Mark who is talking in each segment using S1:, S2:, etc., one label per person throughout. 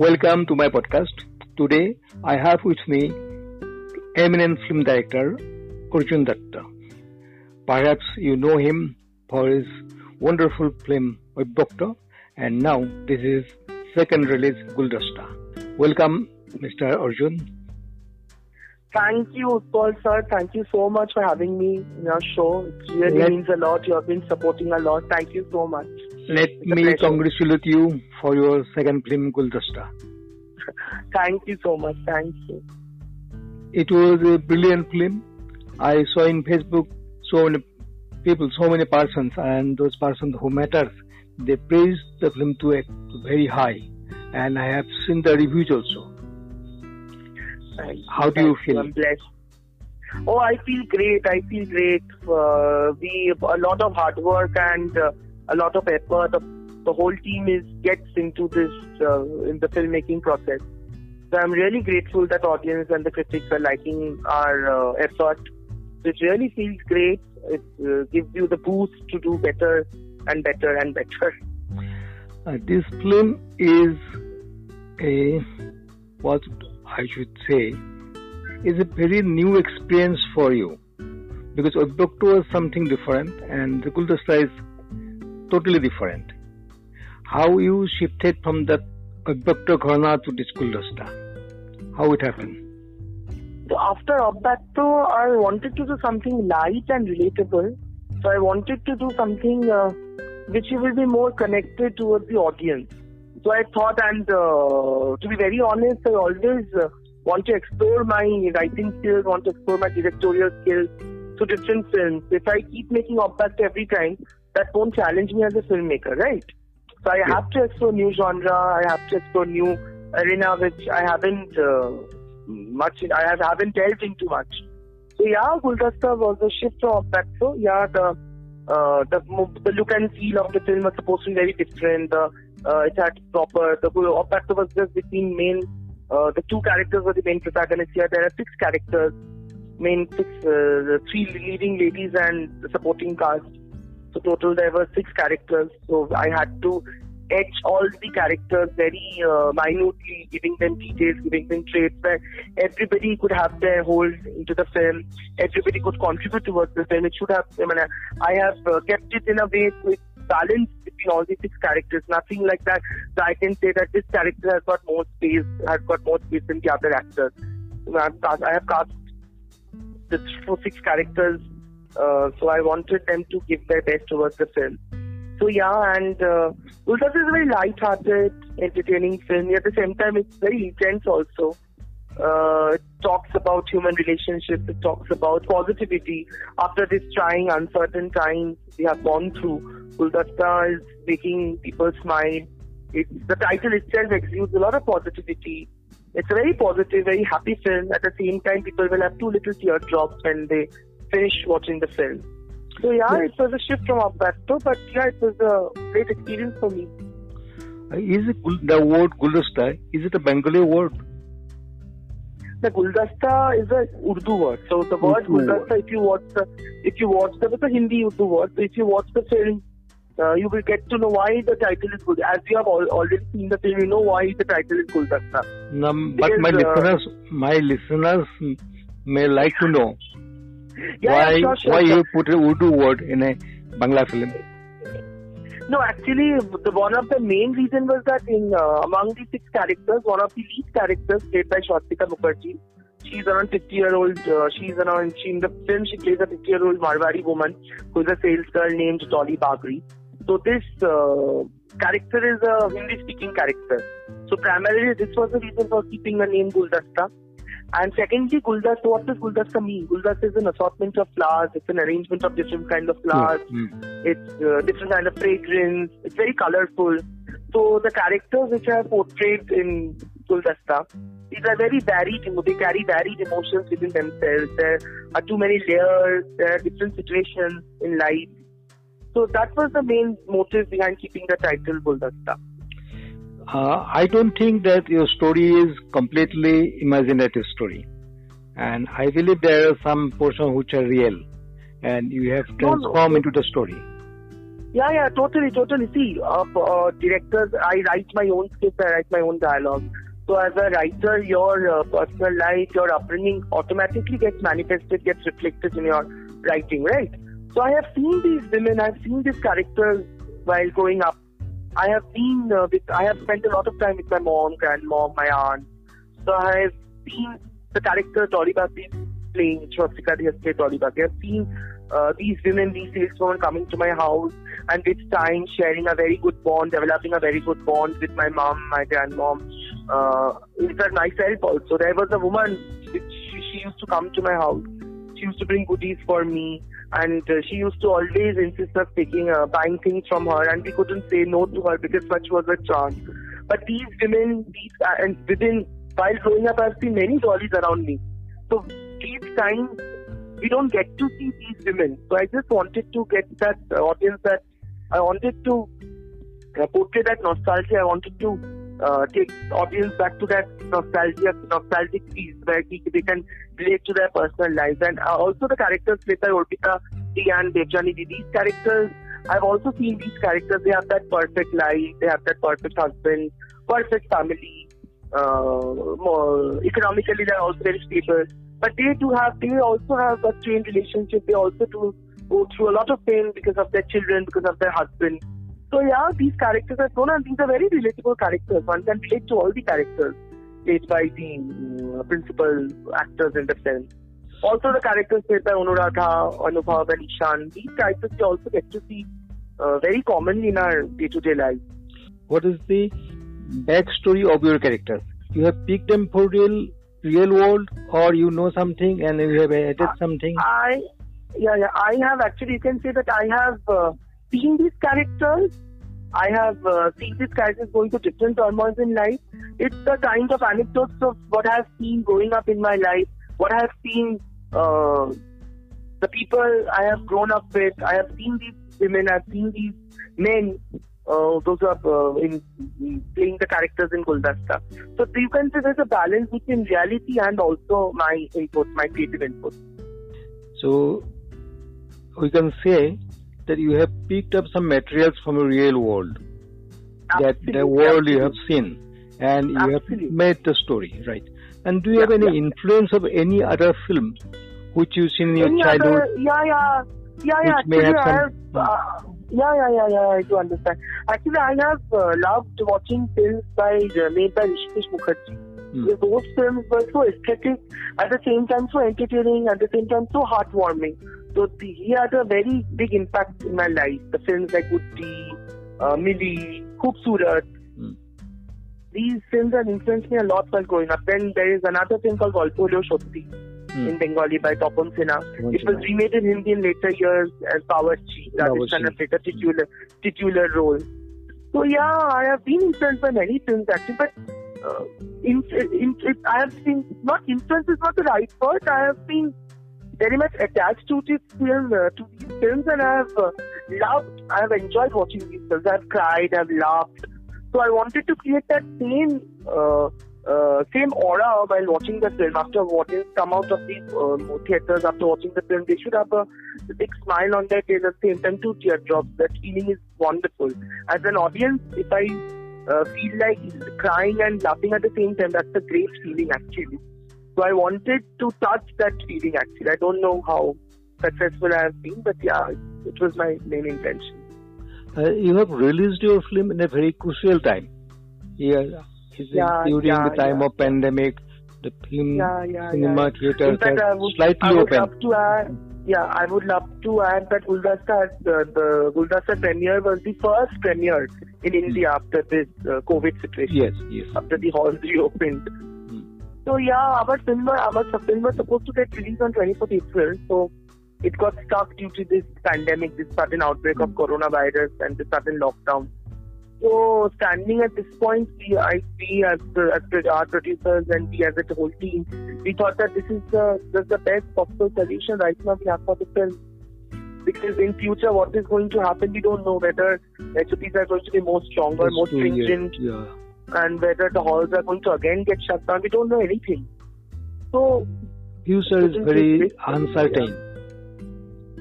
S1: Welcome to my podcast. Today I have with me eminent film director Arjun Datta. Perhaps you know him for his wonderful film Abyakto, and now this is second release Guldasta. Welcome, Mr. Arjun.
S2: Thank you, Paul sir. Thank you so much for having me in your show. It really
S1: Let-
S2: means a lot. You have been supporting a lot. Thank you so much.
S1: Let me congratulate you for your second film Guldasta.
S2: Thank you so much. Thank you.
S1: It was a brilliant film. I saw in Facebook so many people, so many persons, and those persons who matters, they praised the film to a very high. And I have seen the reviews also.
S2: Thank you.
S1: How do you feel?
S2: I'm blessed. Oh, I feel great. I feel great. Uh, we a lot of hard work and uh, a lot of effort. The, the whole team is gets into this uh, in the filmmaking process. So I'm really grateful that audience and the critics are liking our uh, effort. It really feels great. It uh, gives you the boost to do better and better and better.
S1: This film is a what I should say is a very new experience for you because Abyakto was something different and the Guldasta is totally different. How you shifted from that Abyakto Ghana to this Guldasta? How it happened?
S2: So after Abyakto, I wanted to do something light and relatable. So I wanted to do something uh, which will be more connected towards the audience. So I thought, and uh, to be very honest, I always uh, want to explore my writing skills, want to explore my directorial skills to different films. If I keep making Abyakto every time, that won't challenge me as a filmmaker, right? So I
S1: Yeah.
S2: have to explore new genre. I have to explore new arena which I haven't uh, much. I have, haven't delved into much. So yeah, Guldasta was a shift of that. So yeah, the uh, the the look and feel of the film was supposed to be very different. The uh, it had proper the Abyakto was just between main. Uh, the two characters were the main protagonists here. There are six characters, main six, uh, the three leading ladies and the supporting cast. So total there were six characters. So I had to etch all the characters very uh, minutely, giving them details, giving them traits where everybody could have their hold into the film. Everybody could contribute towards the film. It should have. I mean, I have uh, kept it in a way with balance between all the six characters. Nothing like that. So I can say that this character has got more space, has got more space than the other actors. I have cast, I have cast the six characters. Uh, so I wanted them to give their best towards the film. So yeah, and uh, is a very light-hearted, entertaining film. At the same time, it's very intense also. Uh, it talks about human relationships. It talks about positivity. After this trying, uncertain times we have gone through, Guldasta is making people smile. It's, the title itself exudes a lot of positivity. It's a very positive, very happy film. At the same time, people will have two little teardrops when they finish watching the film. So yeah, it was a shift from Abyakto, but yeah, it was a great experience for me.
S1: Uh, Is it the word Guldasta? Is it a Bengali word?
S2: The Guldasta is a Urdu word. So the word
S1: Urdu
S2: Guldasta, if you watch the, if you watch the, it's a Hindi Urdu word. So if you watch the film, uh, you will get to know why the title is good. As you have al- already seen the film, you know why the title is Guldasta.
S1: Um, but my
S2: uh,
S1: listeners, my listeners may like to know
S2: Yeah,
S1: why
S2: yeah, sure, sure,
S1: why
S2: sure.
S1: you put a Urdu word in a Bangla film.
S2: No, actually, the one of the main reason was that in uh, among the six characters, one of the lead characters played by Swastika Mukherjee. She's around 50 year old. Uh, she's around. She in the film she plays a 50 year old Marwari woman who's a sales girl named Dolly Bagri. So this uh, character is a Hindi speaking character. So primarily this was the reason for keeping the name Guldasta. And secondly, Guldasta, what does Guldasta mean? Guldasta is an assortment of flowers. It's an arrangement of different kind of flowers.
S1: Mm.
S2: It's uh, different kind of fragrance. It's very colorful. So the characters which are portrayed in Guldasta, these are very varied. They carry varied emotions within themselves. There are too many layers. There are different situations in life. So that was the main motive behind keeping the title Guldasta.
S1: Uh, I don't think that your story is completely imaginative story, and I believe there are some portions which are real, and you have
S2: No, no.
S1: transformed into the story.
S2: Yeah, yeah, totally, totally. See, uh, uh, directors, I write my own script, I write my own dialogue. So as a writer, your uh, personal life, your upbringing automatically gets manifested, gets reflected in your writing, right? So I have seen these women, I've seen these characters while growing up. I have been uh, with, I have spent a lot of time with my mom, grandmom, my aunt. So I have seen the character Dolly Bhakti playing Swastika Dhyaste Dolly Bhakti. I've seen uh, these women, these saleswomen coming to my house and with time sharing a very good bond, developing a very good bond with my mom, my grandmom, uh, in fact myself also. There was a woman, which she used to come to my house. She used to bring goodies for me and uh, she used to always insist on taking, uh, buying things from her and we couldn't say no to her because such was a chance. But these women, these, uh, and within, while growing up I've seen many dollies around me. So these times we don't get to see these women. So I just wanted to get that audience that I wanted to uh, portray that nostalgia. I wanted to uh, take audience back to that nostalgia, nostalgic piece where he, they can relate to their personal lives. And uh, also the characters played by Arpita D and Debjani These characters, I've also seen these characters. They have that perfect life. They have that perfect husband, perfect family. Uh, more economically, they're also very stable. But they do have, they also have a strained relationship. They also do go through a lot of pain because of their children, because of their husband. So yeah, these characters are shown and these are very relatable characters. One can relate to all the characters played by the uh, principal actors in the film. Also the characters played by Anuradha, Anubhav and Ishan. These characters we also get to see uh, very commonly in our day-to-day life.
S1: What is the backstory of your characters? You have picked them for real, real world, or you know something and you have added something.
S2: I, yeah, yeah. I have actually. You can say that I have uh, seen these characters. I have uh, seen these characters going through different turmoils in life. It's the kind of anecdotes of what I have seen growing up in my life, what I have seen, uh, the people I have grown up with. I have seen these women, I have seen these men uh, those are uh, in, in, playing the characters in Guldasta. So you can say there's a balance between reality and also my input, my creative input.
S1: So we can say that you have picked up some materials from the real world,
S2: Absolutely.
S1: that the world you have seen, and you
S2: Absolutely.
S1: have made the story, right? And do you have any
S2: yeah.
S1: influence of any other film which you've seen in your
S2: Any
S1: childhood?
S2: other, yeah, yeah, yeah, yeah. Actually,
S1: have
S2: I have, uh, yeah, yeah, yeah, yeah. I do understand. Actually, I have uh, loved watching films by uh, made by Hrishikesh Mukherjee.
S1: Hmm.
S2: Those films were so aesthetic, at the same time so entertaining, at the same time so heartwarming. So he had a very big impact in my life. The films like Guddi, uh, Millie, Khoobsurat.
S1: Hmm.
S2: These films have influenced me a lot while growing up. Then there is another film called Golpolo Shotti
S1: Hmm.
S2: in Bengali by Tapan Sinha. It was remade in Hindi in later years as Bawarchi. Rajesh
S1: Bawarchi.
S2: Khanna played a titular, titular role. So yeah, I have been influenced by many films actually, but uh, in, in, in, I have been not influence is not the right word. I have been very much attached to this film, uh, to these films, and I have uh, loved. I have enjoyed watching these films. I have cried. I have laughed. So I wanted to create that same. Uh, uh, same aura while watching the film. After watching come out of these uh, theaters, after watching the film, they should have a big smile on their face at the same time, two teardrops. That feeling is wonderful. As an audience, if I uh, feel like crying and laughing at the same time, that's a great feeling actually. So I wanted to touch that feeling actually. I don't know how successful I have been, but yeah, it was my main intention.
S1: Uh, you have released your film in a very crucial time. Yeah,
S2: Yeah,
S1: during
S2: yeah,
S1: the time
S2: yeah.
S1: of pandemic, the film cinema
S2: In fact, I would,
S1: slightly open.
S2: love to add. Yeah, I would love to add that Guldasta, the, the Guldasta premiere was the first premiere in India after this uh, COVID situation.
S1: Yes, yes.
S2: After the halls reopened.
S1: Hmm.
S2: So yeah, our film, was- our film was supposed to get released on 24th April. So it got stuck due to this pandemic, this sudden outbreak of coronavirus and the sudden lockdown. So standing at this point, we, I, we as, the, as the, our producers and we as a whole team, we thought that this is the, this is the best possible solution right now we have for the film. Because in future, what is going to happen, we don't know whether SOPs are going to be more stronger, more stringent,
S1: Yeah.
S2: And whether the halls are going to again get shut down. We don't know anything. So
S1: Future is very uncertain.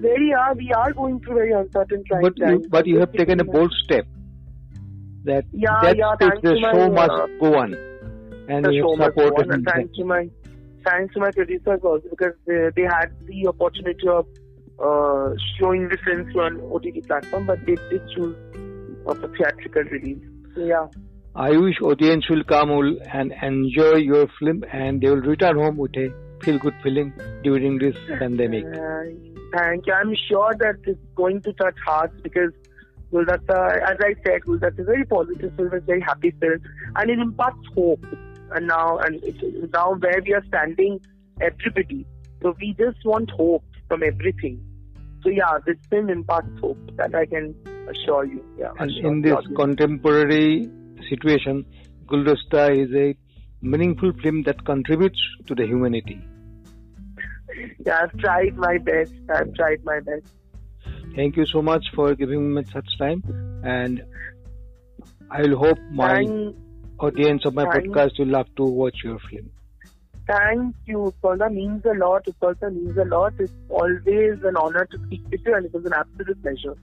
S2: very hard. We are going through very uncertain times.
S1: But you, but you have taken a bold step. That
S2: Yeah,
S1: that
S2: yeah, thanks
S1: the
S2: to my,
S1: show must
S2: uh,
S1: go on, and
S2: the
S1: you
S2: show
S1: have supported
S2: on, and thanks to my thanks to my producers also because they, they had the opportunity of uh, showing the films to an OTT platform, but they did choose of a theatrical release. So yeah,
S1: I wish audience will come and enjoy your film, and they will return home with a feel-good feeling during this pandemic.
S2: Uh, thank you. I'm sure that it's going to touch hearts because Guldasta, as I said, Guldasta is a very positive film, it's a very happy film, and it imparts hope. And now, and now where we are standing, everybody. So we just want hope from everything. So yeah, this film imparts hope. That I can assure you. Yeah.
S1: And
S2: assure
S1: in this contemporary situation, Guldasta is a meaningful film that contributes to the humanity.
S2: yeah, I've tried my best. I've tried my best.
S1: Thank you so much for giving me such time, and I will hope my
S2: Thank,
S1: audience of my
S2: thank-
S1: podcast will love to watch your film.
S2: Thank you, Utpalda. Means a lot. Utpalda means a lot. It's always an honor to speak with you, and it was an absolute pleasure.